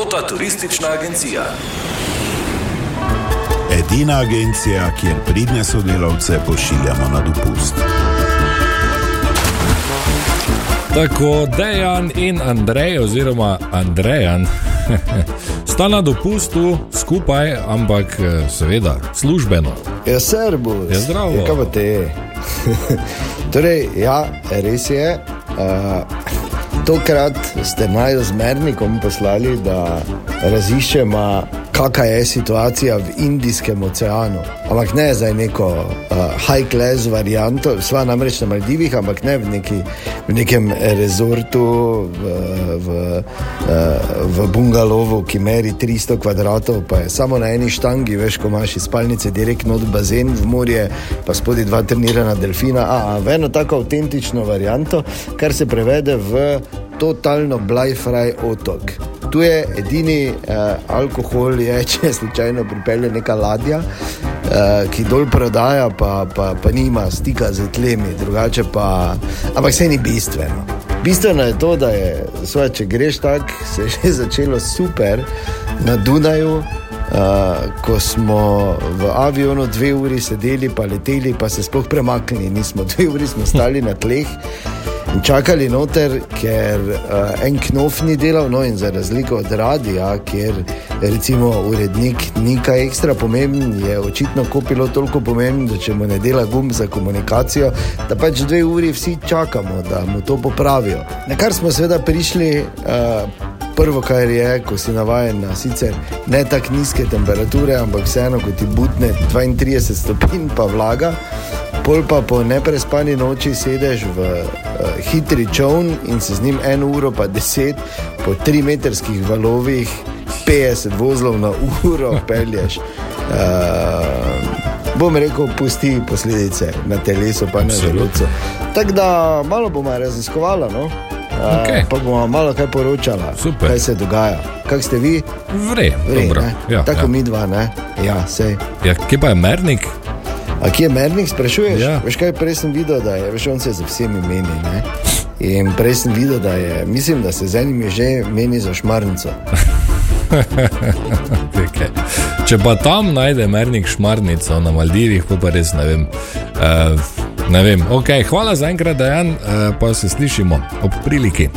Tota turistična agencija. Edina agencija, kjer pridne sodelavce pošiljamo na dopust. Tako Dejan in Andrej, oziroma Andrejan, sta na dopustu skupaj, ampak eh, seveda službeno. Ja, servus. Ja, zdravo. Ja, kaj pa te? torej, ja, res je. Uh, tokrat ste naj z Mernikom poslali, da raziščemo, kakšna je situacija v Indijskem oceanu. Ampak ne za neko uh, high-class varianto, sva namreč na Maldivih, ampak ne v, neki, v nekem rezortu, v, v, uh, v bungalovu, ki meri 300 kvadratov, pa je samo na eni štangi, veš, ko imaš iz spalnice direktno od bazen v morje, pa spodaj dva trenirana delfina. A, a v eno tako avtentično varianto, kar se prevede v totalno blajfraj otok. Tu je edini uh, alkohol, je, če slučajno pripelje neka ladja, uh, ki dol prodaja, pa, pa, pa nima stika z tlemi, drugače pa. Ampak vse ni bistveno. Bistveno je to, da je, svoje, če greš tako, se je že začelo super na Dunaju. Uh, ko smo v avionu dve uri sedeli, pa leteli, pa se sploh premaknili, nismo dve uri smo stali na tleh čakali noter, ker uh, en knof ni delal, no in za razliko od radia, kjer recimo urednik ni kaj ekstra pomemben, je očitno kopilo toliko pomemben, da če mu ne dela gum za komunikacijo, da pač dve uri vsi čakamo, da mu to popravijo. Na kar smo seveda prišli. Uh, Prvo, kar je, ko si navaden na sicer ne tako nizke temperature, ampak vseeno, ko ti butne 32 stopinj, pa vlaga, pol pa po neprespani noči sedeš v uh, hitri čovn in se z njim eno uro, pa deset, po tri metrskih valovih, 50 vozlov na uro pelješ. Uh, bom rekel, pusti posledice na telesu, pa na želodcu. Tako da malo bomo raziskovali. No? Okej. Pa bomo malo kaj poročali, Super. kaj se dogaja. Kaj ste vi? Vre, Vre? Ja, Tako ja. mi dva, ne? Ja, sej. Ja, kje pa je mernik? A kje je Mernik, sprašuješ? Ja. Veš kaj, prej sem videl, da je, veš, on se za vsemi meni. Ne? In prej sem videl, da je, mislim, da se z enim je že meni za šmarnico. Če pa tam najde mernik šmarnico na Maldivih, pa, res ne vem. Uh, ne vem. Okay, hvala za enkrat, Dejan, uh, pa se slišimo ob priliki.